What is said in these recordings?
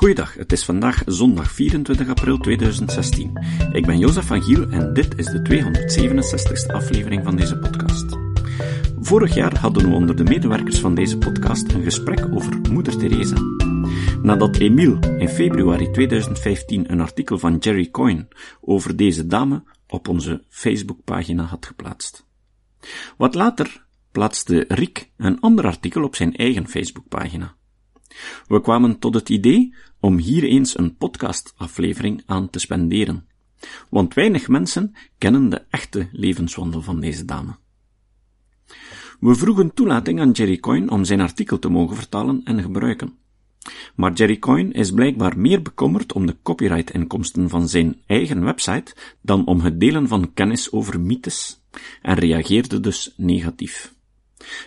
Goeiedag, het is vandaag zondag 24 april 2016. Ik ben Jozef van Giel en dit is de 267ste aflevering van deze podcast. Vorig jaar hadden we onder de medewerkers van deze podcast een gesprek over Moeder Teresa. Nadat Emile in februari 2015 een artikel van Jerry Coyne over deze dame op onze Facebookpagina had geplaatst. Wat later plaatste Rick een ander artikel op zijn eigen Facebookpagina. We kwamen tot het idee om hier eens een podcastaflevering aan te spenderen, want weinig mensen kennen de echte levenswandel van deze dame. We vroegen toelating aan Jerry Coyne om zijn artikel te mogen vertalen en gebruiken. Maar Jerry Coyne is blijkbaar meer bekommerd om de copyright-inkomsten van zijn eigen website dan om het delen van kennis over mythes en reageerde dus negatief.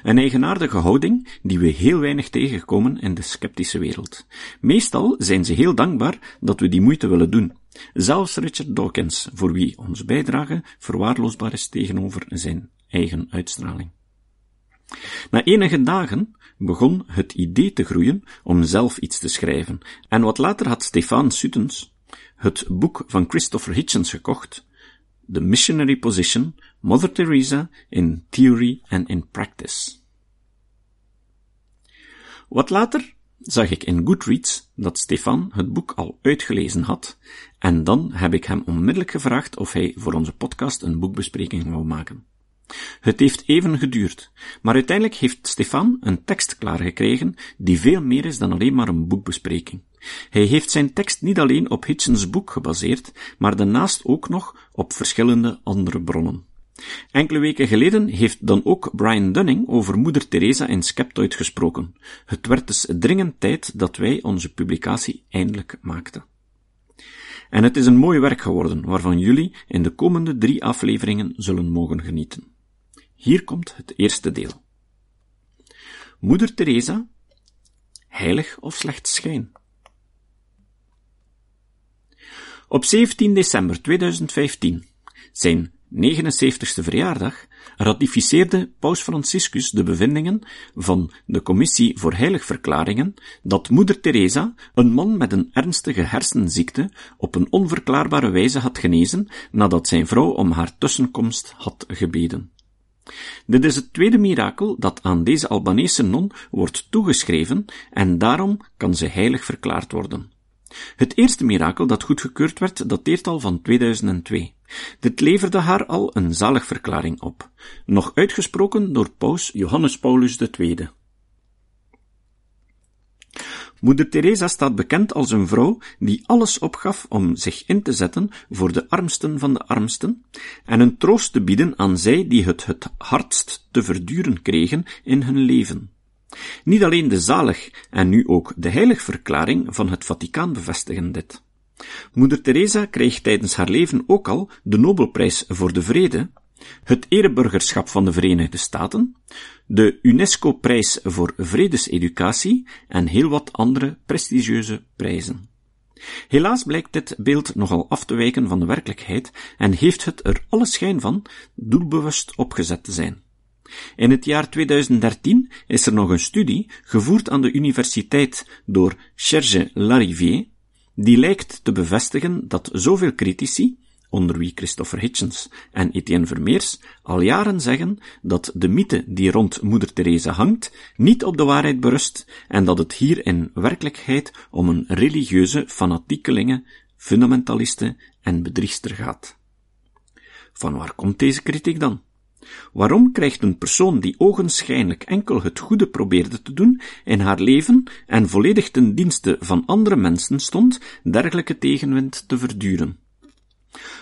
Een eigenaardige houding die we heel weinig tegenkomen in de sceptische wereld. Meestal zijn ze heel dankbaar dat we die moeite willen doen. Zelfs Richard Dawkins, voor wie onze bijdrage verwaarloosbaar is tegenover zijn eigen uitstraling. Na enige dagen begon het idee te groeien om zelf iets te schrijven, en wat later had Stefan Suttens het boek van Christopher Hitchens gekocht, The Missionary Position, Mother Teresa in Theory and in Practice. Wat later zag ik in Goodreads dat Stefan het boek al uitgelezen had, en dan heb ik hem onmiddellijk gevraagd of hij voor onze podcast een boekbespreking wou maken. Het heeft even geduurd, maar uiteindelijk heeft Stefan een tekst klaargekregen die veel meer is dan alleen maar een boekbespreking. Hij heeft zijn tekst niet alleen op Hitchens boek gebaseerd, maar daarnaast ook nog op verschillende andere bronnen. Enkele weken geleden heeft dan ook Brian Dunning over moeder Teresa in Skeptoid gesproken. Het werd dus dringend tijd dat wij onze publicatie eindelijk maakten. En het is een mooi werk geworden, waarvan jullie in de komende drie afleveringen zullen mogen genieten. Hier komt het eerste deel. Moeder Teresa, heilig of slechts schijn? Op 17 december 2015, zijn 79ste verjaardag, ratificeerde Paus Franciscus de bevindingen van de Commissie voor Heiligverklaringen dat moeder Teresa, een man met een ernstige hersenziekte, op een onverklaarbare wijze had genezen nadat zijn vrouw om haar tussenkomst had gebeden. Dit is het tweede mirakel dat aan deze Albanese non wordt toegeschreven en daarom kan ze heilig verklaard worden. Het eerste mirakel dat goedgekeurd werd, dateert al van 2002. Dit leverde haar al een zaligverklaring op, nog uitgesproken door paus Johannes Paulus II. Moeder Teresa staat bekend als een vrouw die alles opgaf om zich in te zetten voor de armsten van de armsten en een troost te bieden aan zij die het het hardst te verduren kregen in hun leven. Niet alleen de zalig en nu ook de heiligverklaring van het Vaticaan bevestigen dit. Moeder Teresa kreeg tijdens haar leven ook al de Nobelprijs voor de Vrede, het ereburgerschap van de Verenigde Staten, de UNESCO-prijs voor vredeseducatie en heel wat andere prestigieuze prijzen. Helaas blijkt dit beeld nogal af te wijken van de werkelijkheid en heeft het er alle schijn van doelbewust opgezet te zijn. In het jaar 2013 is er nog een studie, gevoerd aan de universiteit door Serge Larivier, die lijkt te bevestigen dat zoveel critici, onder wie Christopher Hitchens en Etienne Vermeers, al jaren zeggen dat de mythe die rond moeder Teresa hangt, niet op de waarheid berust en dat het hier in werkelijkheid om een religieuze fanatiekelinge, fundamentaliste en bedriegster gaat. Van waar komt deze kritiek dan? Waarom krijgt een persoon die ogenschijnlijk enkel het goede probeerde te doen in haar leven en volledig ten dienste van andere mensen stond, dergelijke tegenwind te verduren?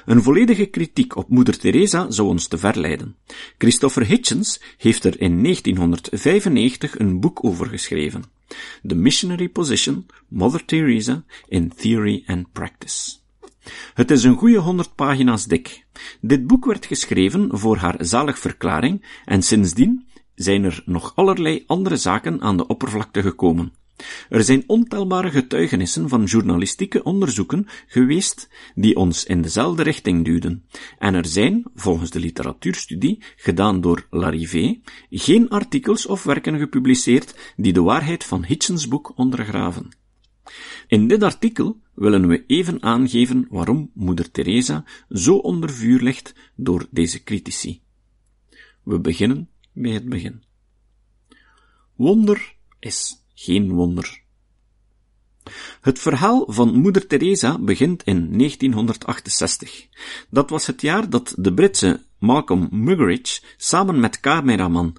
Een volledige kritiek op moeder Teresa zou ons te ver leiden. Christopher Hitchens heeft er in 1995 een boek over geschreven. The Missionary Position, Mother Teresa in Theory and Practice. Het is een goede honderd pagina's dik. Dit boek werd geschreven voor haar zaligverklaring en sindsdien zijn er nog allerlei andere zaken aan de oppervlakte gekomen. Er zijn ontelbare getuigenissen van journalistieke onderzoeken geweest die ons in dezelfde richting duwden, en er zijn, volgens de literatuurstudie, gedaan door Larivé, geen artikels of werken gepubliceerd die de waarheid van Hitchens boek ondergraven. In dit artikel willen we even aangeven waarom moeder Teresa zo onder vuur ligt door deze critici. We beginnen bij het begin. Wonder is geen wonder. Het verhaal van moeder Teresa begint in 1968. Dat was het jaar dat de Britse Malcolm Muggeridge samen met cameraman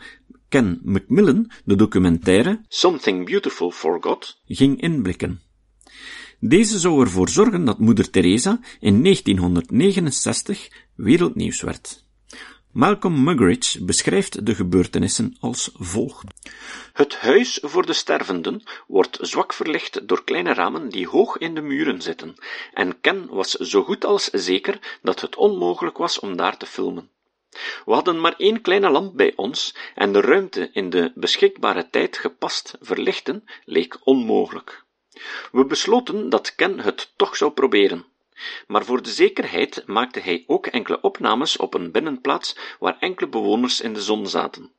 Ken Macmillan de documentaire Something Beautiful for God ging inblikken. Deze zou ervoor zorgen dat moeder Teresa in 1969 wereldnieuws werd. Malcolm Muggeridge beschrijft de gebeurtenissen als volgt. Het huis voor de stervenden wordt zwak verlicht door kleine ramen die hoog in de muren zitten, en Ken was zo goed als zeker dat het onmogelijk was om daar te filmen. We hadden maar één kleine lamp bij ons, en de ruimte in de beschikbare tijd gepast verlichten leek onmogelijk. We besloten dat Ken het toch zou proberen. Maar voor de zekerheid maakte hij ook enkele opnames op een binnenplaats waar enkele bewoners in de zon zaten.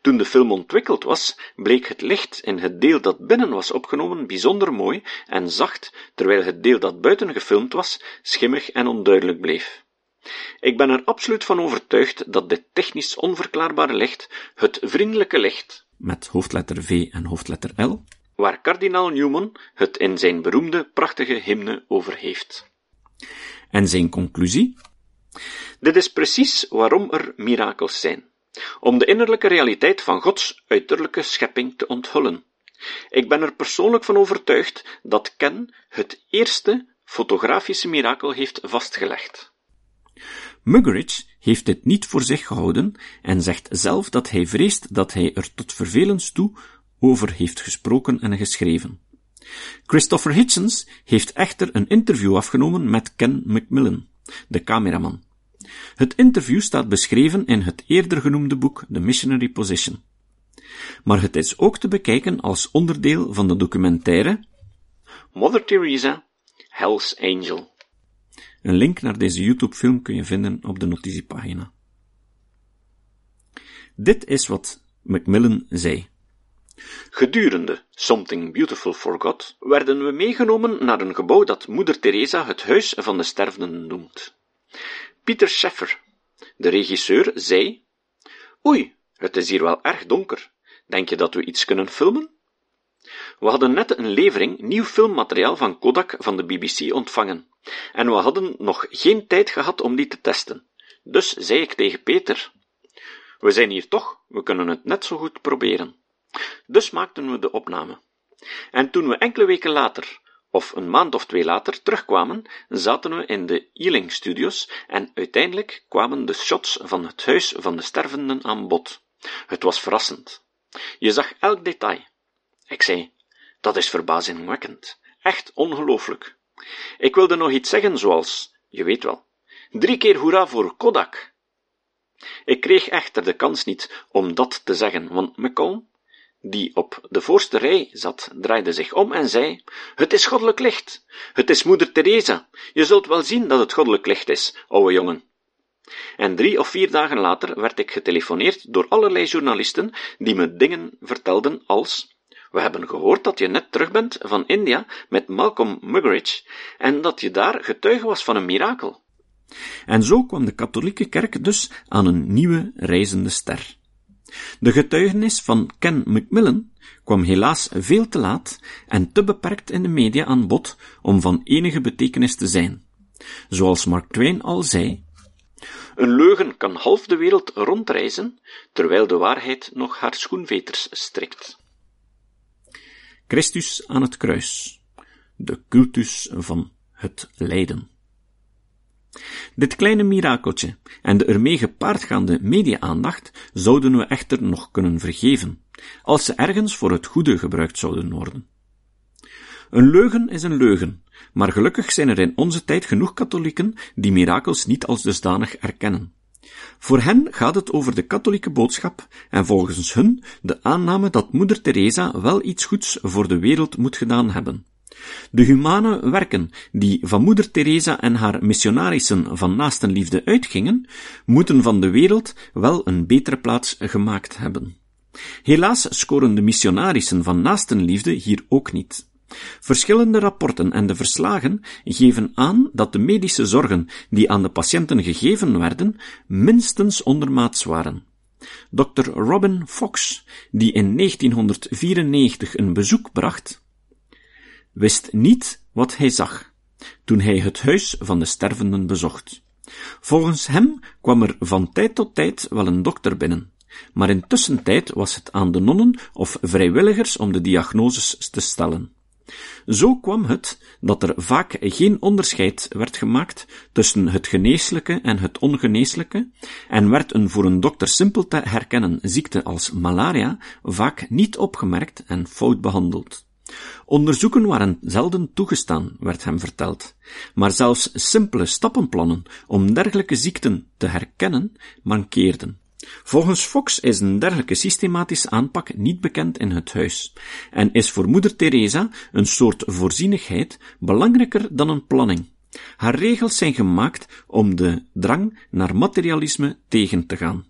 Toen de film ontwikkeld was, bleek het licht in het deel dat binnen was opgenomen bijzonder mooi en zacht, terwijl het deel dat buiten gefilmd was, schimmig en onduidelijk bleef. Ik ben er absoluut van overtuigd dat dit technisch onverklaarbare licht, het vriendelijke licht, met hoofdletter V en hoofdletter L, waar kardinaal Newman het in zijn beroemde, prachtige hymne over heeft. En zijn conclusie? Dit is precies waarom er mirakels zijn. Om de innerlijke realiteit van Gods uiterlijke schepping te onthullen. Ik ben er persoonlijk van overtuigd dat Ken het eerste fotografische mirakel heeft vastgelegd. Muggeridge heeft dit niet voor zich gehouden en zegt zelf dat hij vreest dat hij er tot vervelens toe over heeft gesproken en geschreven. Christopher Hitchens heeft echter een interview afgenomen met Ken Macmillan, de cameraman. Het interview staat beschreven in het eerder genoemde boek The Missionary Position. Maar het is ook te bekijken als onderdeel van de documentaire Mother Teresa, Hell's Angel. Een link naar deze YouTube-film kun je vinden op de notitiepagina. Dit is wat Macmillan zei. Gedurende Something Beautiful for God werden we meegenomen naar een gebouw dat moeder Teresa het Huis van de Stervenden noemt. Pieter Scheffer, de regisseur, zei: Oei, het is hier wel erg donker. Denk je dat we iets kunnen filmen? We hadden net een levering nieuw filmmateriaal van Kodak van de BBC ontvangen, en we hadden nog geen tijd gehad om die te testen. Dus zei ik tegen Peter: We zijn hier toch, we kunnen het net zo goed proberen. Dus maakten we de opname. En toen we enkele weken later, of een maand of twee later, terugkwamen, zaten we in de Ealing Studios en uiteindelijk kwamen de shots van het huis van de stervenden aan bod. Het was verrassend. Je zag elk detail. Ik zei, dat is verbazingwekkend. Echt ongelooflijk. Ik wilde nog iets zeggen zoals, je weet wel, drie keer hoera voor Kodak. Ik kreeg echter de kans niet om dat te zeggen, want McCall die op de voorste rij zat, draaide zich om en zei: Het is goddelijk licht. Het is moeder Teresa. Je zult wel zien dat het goddelijk licht is, ouwe jongen. En drie of vier dagen later werd ik getelefoneerd door allerlei journalisten die me dingen vertelden als we hebben gehoord dat je net terug bent van India met Malcolm Muggeridge en dat je daar getuige was van een mirakel. En zo kwam de katholieke kerk dus aan een nieuwe reizende ster. De getuigenis van Ken Macmillan kwam helaas veel te laat en te beperkt in de media aan bod om van enige betekenis te zijn. Zoals Mark Twain al zei, een leugen kan half de wereld rondreizen, terwijl de waarheid nog haar schoenveters strikt. Christus aan het kruis, de cultus van het lijden. Dit kleine mirakeltje en de ermee gepaardgaande media-aandacht zouden we echter nog kunnen vergeven, als ze ergens voor het goede gebruikt zouden worden. Een leugen is een leugen, maar gelukkig zijn er in onze tijd genoeg katholieken die mirakels niet als dusdanig erkennen. Voor hen gaat het over de katholieke boodschap en volgens hun de aanname dat moeder Teresa wel iets goeds voor de wereld moet gedaan hebben. De humane werken die van moeder Teresa en haar missionarissen van naastenliefde uitgingen, moeten van de wereld wel een betere plaats gemaakt hebben. Helaas scoren de missionarissen van naastenliefde hier ook niet. Verschillende rapporten en de verslagen geven aan dat de medische zorgen die aan de patiënten gegeven werden, minstens ondermaats waren. Dr. Robin Fox, die in 1994 een bezoek bracht, wist niet wat hij zag toen hij het huis van de stervenden bezocht. Volgens hem kwam er van tijd tot tijd wel een dokter binnen, maar intussen tijd was het aan de nonnen of vrijwilligers om de diagnoses te stellen. Zo kwam het dat er vaak geen onderscheid werd gemaakt tussen het geneeslijke en het ongeneeslijke, en werd een voor een dokter simpel te herkennen ziekte als malaria vaak niet opgemerkt en fout behandeld. Onderzoeken waren zelden toegestaan, werd hem verteld, maar zelfs simpele stappenplannen om dergelijke ziekten te herkennen mankeerden. Volgens Fox is een dergelijke systematische aanpak niet bekend in het huis, en is voor moeder Teresa een soort voorzienigheid belangrijker dan een planning. Haar regels zijn gemaakt om de drang naar materialisme tegen te gaan.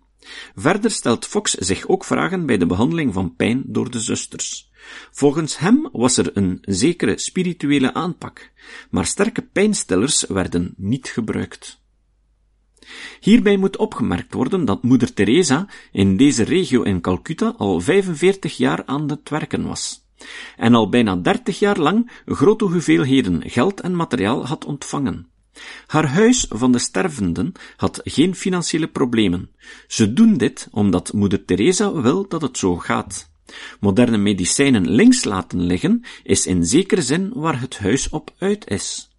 Verder stelt Fox zich ook vragen bij de behandeling van pijn door de zusters. Volgens hem was er een zekere spirituele aanpak, maar sterke pijnstillers werden niet gebruikt. Hierbij moet opgemerkt worden dat moeder Teresa in deze regio in Calcutta al 45 jaar aan het werken was en al bijna 30 jaar lang grote hoeveelheden geld en materiaal had ontvangen. Haar huis van de stervenden had geen financiële problemen. Ze doen dit omdat moeder Teresa wil dat het zo gaat. Moderne medicijnen links laten liggen is in zekere zin waar het huis op uit is.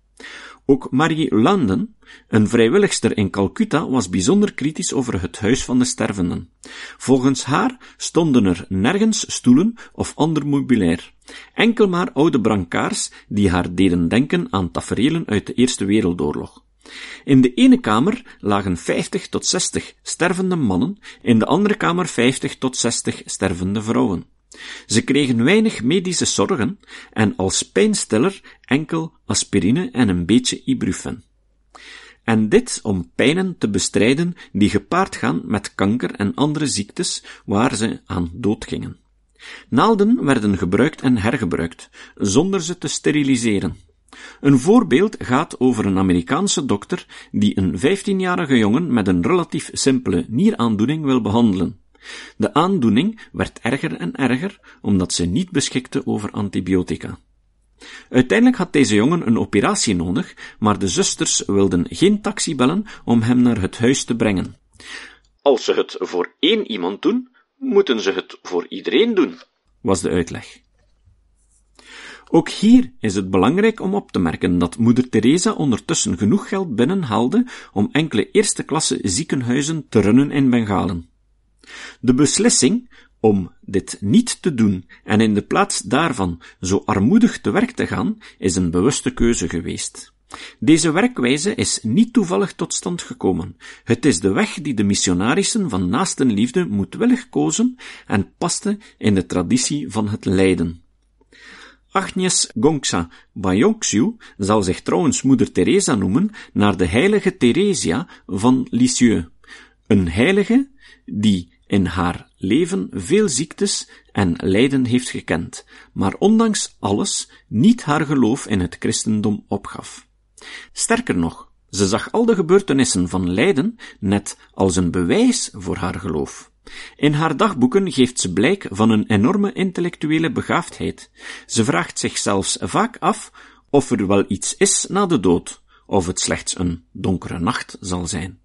Ook Marie Landen, een vrijwilligster in Calcutta, was bijzonder kritisch over het huis van de stervenden. Volgens haar stonden er nergens stoelen of ander meubilair, enkel maar oude brancards die haar deden denken aan taferelen uit de Eerste Wereldoorlog. In de ene kamer lagen 50 tot 60 stervende mannen, in de andere kamer 50 tot 60 stervende vrouwen. Ze kregen weinig medische zorgen en als pijnstiller enkel aspirine en een beetje ibuprofen. En dit om pijnen te bestrijden die gepaard gaan met kanker en andere ziektes waar ze aan doodgingen. Naalden werden gebruikt en hergebruikt, zonder ze te steriliseren. Een voorbeeld gaat over een Amerikaanse dokter die een 15-jarige jongen met een relatief simpele nieraandoening wil behandelen. De aandoening werd erger en erger, omdat ze niet beschikte over antibiotica. Uiteindelijk had deze jongen een operatie nodig, maar de zusters wilden geen taxi bellen om hem naar het huis te brengen. Als ze het voor één iemand doen, moeten ze het voor iedereen doen, was de uitleg. Ook hier is het belangrijk om op te merken dat moeder Teresa ondertussen genoeg geld binnenhaalde om enkele eerste klasse ziekenhuizen te runnen in Bengalen. De beslissing om dit niet te doen en in de plaats daarvan zo armoedig te werk te gaan, is een bewuste keuze geweest. Deze werkwijze is niet toevallig tot stand gekomen. Het is de weg die de missionarissen van naastenliefde moedwillig kozen en paste in de traditie van het lijden. Agnes Gongsa Bayonxiu zal zich trouwens moeder Teresa noemen naar de heilige Theresia van Lisieux, een heilige die in haar leven veel ziektes en lijden heeft gekend, maar ondanks alles niet haar geloof in het christendom opgaf. Sterker nog, ze zag al de gebeurtenissen van lijden net als een bewijs voor haar geloof. In haar dagboeken geeft ze blijk van een enorme intellectuele begaafdheid. Ze vraagt zich zelfs vaak af of er wel iets is na de dood, of het slechts een donkere nacht zal zijn.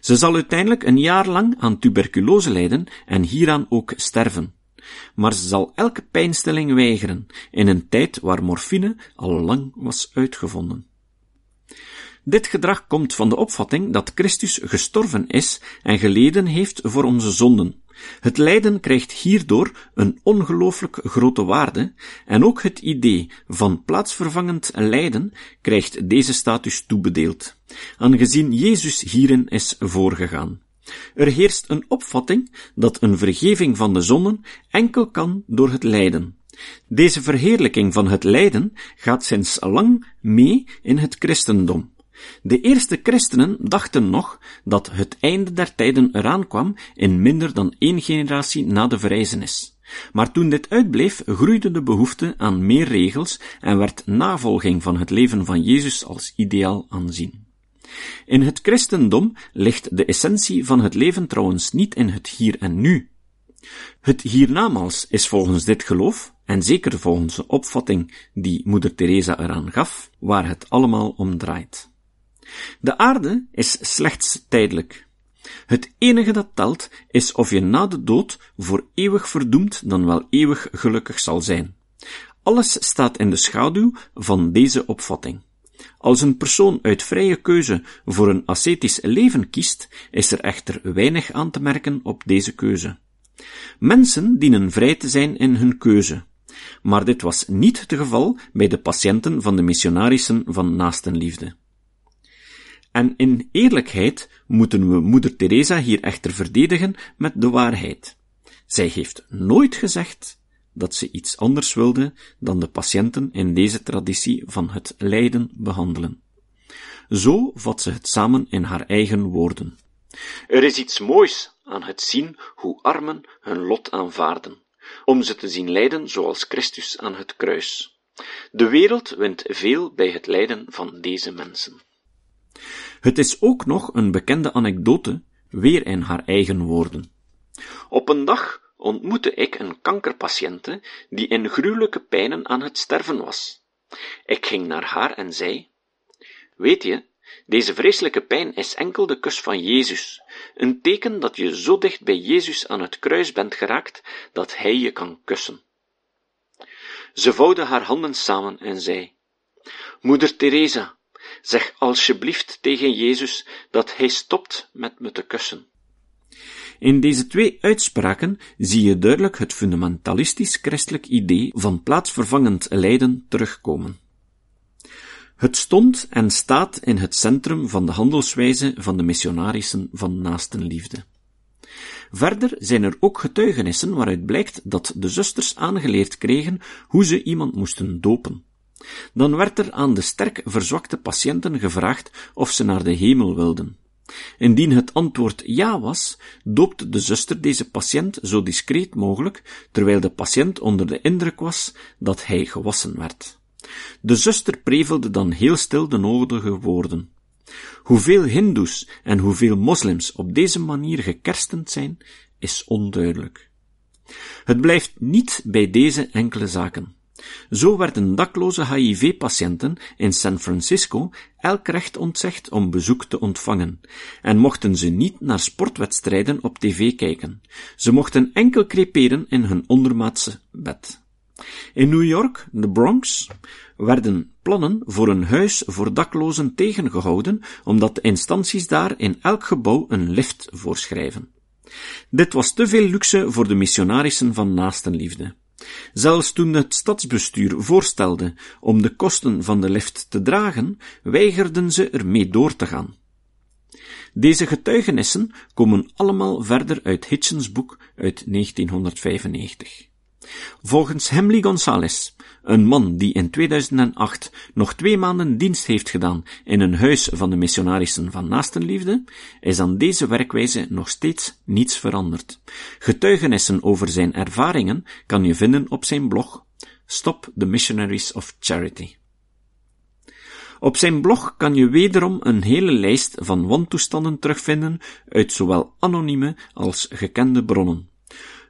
Ze zal uiteindelijk een jaar lang aan tuberculose lijden en hieraan ook sterven. Maar ze zal elke pijnstilling weigeren, in een tijd waar morfine al lang was uitgevonden. Dit gedrag komt van de opvatting dat Christus gestorven is en geleden heeft voor onze zonden. Het lijden krijgt hierdoor een ongelooflijk grote waarde en ook het idee van plaatsvervangend lijden krijgt deze status toebedeeld, aangezien Jezus hierin is voorgegaan. Er heerst een opvatting dat een vergeving van de zonden enkel kan door het lijden. Deze verheerlijking van het lijden gaat sinds lang mee in het christendom. De eerste christenen dachten nog dat het einde der tijden eraan kwam in minder dan één generatie na de verrijzenis. Maar toen dit uitbleef, groeide de behoefte aan meer regels en werd navolging van het leven van Jezus als ideaal aanzien. In het christendom ligt de essentie van het leven trouwens niet in het hier en nu. Het hiernamaals is volgens dit geloof, en zeker volgens de opvatting die moeder Teresa eraan gaf, waar het allemaal om draait. De aarde is slechts tijdelijk. Het enige dat telt is of je na de dood voor eeuwig verdoemd dan wel eeuwig gelukkig zal zijn. Alles staat in de schaduw van deze opvatting. Als een persoon uit vrije keuze voor een ascetisch leven kiest, is er echter weinig aan te merken op deze keuze. Mensen dienen vrij te zijn in hun keuze. Maar dit was niet het geval bij de patiënten van de missionarissen van naastenliefde. En in eerlijkheid moeten we moeder Teresa hier echter verdedigen met de waarheid. Zij heeft nooit gezegd dat ze iets anders wilde dan de patiënten in deze traditie van het lijden behandelen. Zo vat ze het samen in haar eigen woorden. Er is iets moois aan het zien hoe armen hun lot aanvaarden, om ze te zien lijden zoals Christus aan het kruis. De wereld wint veel bij het lijden van deze mensen. Het is ook nog een bekende anekdote, weer in haar eigen woorden. Op een dag ontmoette ik een kankerpatiënte die in gruwelijke pijnen aan het sterven was. Ik ging naar haar en zei, Weet je, deze vreselijke pijn is enkel de kus van Jezus, een teken dat je zo dicht bij Jezus aan het kruis bent geraakt, dat Hij je kan kussen. Ze vouwde haar handen samen en zei, Moeder Teresa, zeg alsjeblieft tegen Jezus dat Hij stopt met me te kussen. In deze twee uitspraken zie je duidelijk het fundamentalistisch christelijk idee van plaatsvervangend lijden terugkomen. Het stond en staat in het centrum van de handelswijze van de missionarissen van naastenliefde. Verder zijn er ook getuigenissen waaruit blijkt dat de zusters aangeleerd kregen hoe ze iemand moesten dopen. Dan werd er aan de sterk verzwakte patiënten gevraagd of ze naar de hemel wilden. Indien het antwoord ja was, doopte de zuster deze patiënt zo discreet mogelijk, terwijl de patiënt onder de indruk was dat hij gewassen werd. De zuster prevelde dan heel stil de nodige woorden. Hoeveel hindoes en hoeveel moslims op deze manier gekerstend zijn, is onduidelijk. Het blijft niet bij deze enkele zaken. Zo werden dakloze HIV-patiënten in San Francisco elk recht ontzegd om bezoek te ontvangen, en mochten ze niet naar sportwedstrijden op tv kijken. Ze mochten enkel creperen in hun ondermaatse bed. In New York, de Bronx, werden plannen voor een huis voor daklozen tegengehouden, omdat de instanties daar in elk gebouw een lift voorschrijven. Dit was te veel luxe voor de missionarissen van naastenliefde. Zelfs toen het stadsbestuur voorstelde om de kosten van de lift te dragen, weigerden ze ermee door te gaan. Deze getuigenissen komen allemaal verder uit Hitchens boek uit 1995. Volgens Hemley Gonzalez, een man die in 2008 nog twee maanden dienst heeft gedaan in een huis van de missionarissen van naastenliefde, is aan deze werkwijze nog steeds niets veranderd. Getuigenissen over zijn ervaringen kan je vinden op zijn blog Stop the Missionaries of Charity. Op zijn blog kan je wederom een hele lijst van wantoestanden terugvinden uit zowel anonieme als gekende bronnen.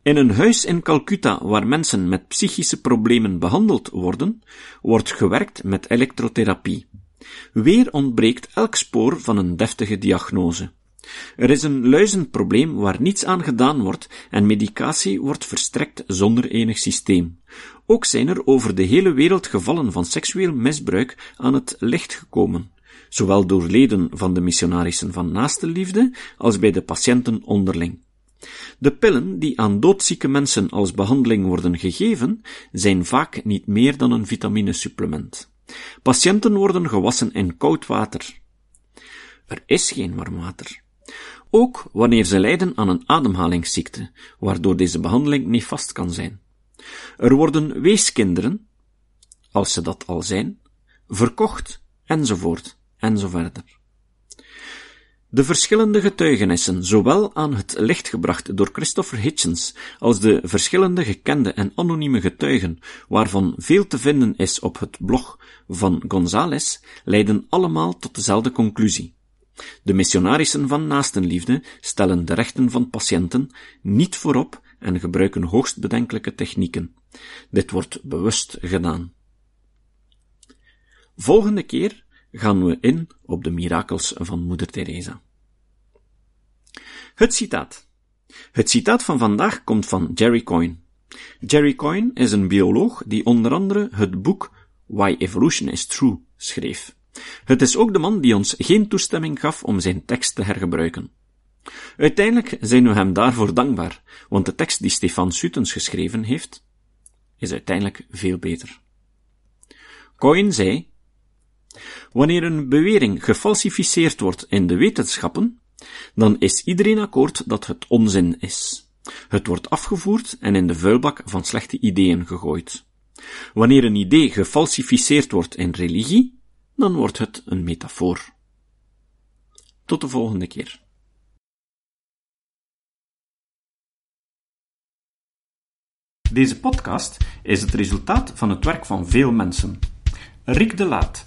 In een huis in Calcutta waar mensen met psychische problemen behandeld worden, wordt gewerkt met elektrotherapie. Weer ontbreekt elk spoor van een deftige diagnose. Er is een luizenprobleem waar niets aan gedaan wordt en medicatie wordt verstrekt zonder enig systeem. Ook zijn er over de hele wereld gevallen van seksueel misbruik aan het licht gekomen, zowel door leden van de missionarissen van naaste liefde als bij de patiënten onderling. De pillen die aan doodzieke mensen als behandeling worden gegeven, zijn vaak niet meer dan een vitaminesupplement. Patiënten worden gewassen in koud water. Er is geen warm water. Ook wanneer ze lijden aan een ademhalingsziekte, waardoor deze behandeling niet vast kan zijn. Er worden weeskinderen, als ze dat al zijn, verkocht, enzovoort, enzoverder. De verschillende getuigenissen, zowel aan het licht gebracht door Christopher Hitchens, als de verschillende gekende en anonieme getuigen, waarvan veel te vinden is op het blog van Gonzales, leiden allemaal tot dezelfde conclusie. De missionarissen van naastenliefde stellen de rechten van patiënten niet voorop en gebruiken hoogst bedenkelijke technieken. Dit wordt bewust gedaan. Volgende keer gaan we in op de mirakels van Moeder Teresa. Het citaat. Het citaat van vandaag komt van Jerry Coyne. Jerry Coyne is een bioloog die onder andere het boek Why Evolution is True schreef. Het is ook de man die ons geen toestemming gaf om zijn tekst te hergebruiken. Uiteindelijk zijn we hem daarvoor dankbaar, want de tekst die Stefan Sutens geschreven heeft, is uiteindelijk veel beter. Coyne zei, Wanneer een bewering gefalsificeerd wordt in de wetenschappen, dan is iedereen akkoord dat het onzin is. Het wordt afgevoerd en in de vuilbak van slechte ideeën gegooid. Wanneer een idee gefalsificeerd wordt in religie, dan wordt het een metafoor. Tot de volgende keer. Deze podcast is het resultaat van het werk van veel mensen. Rick de Laat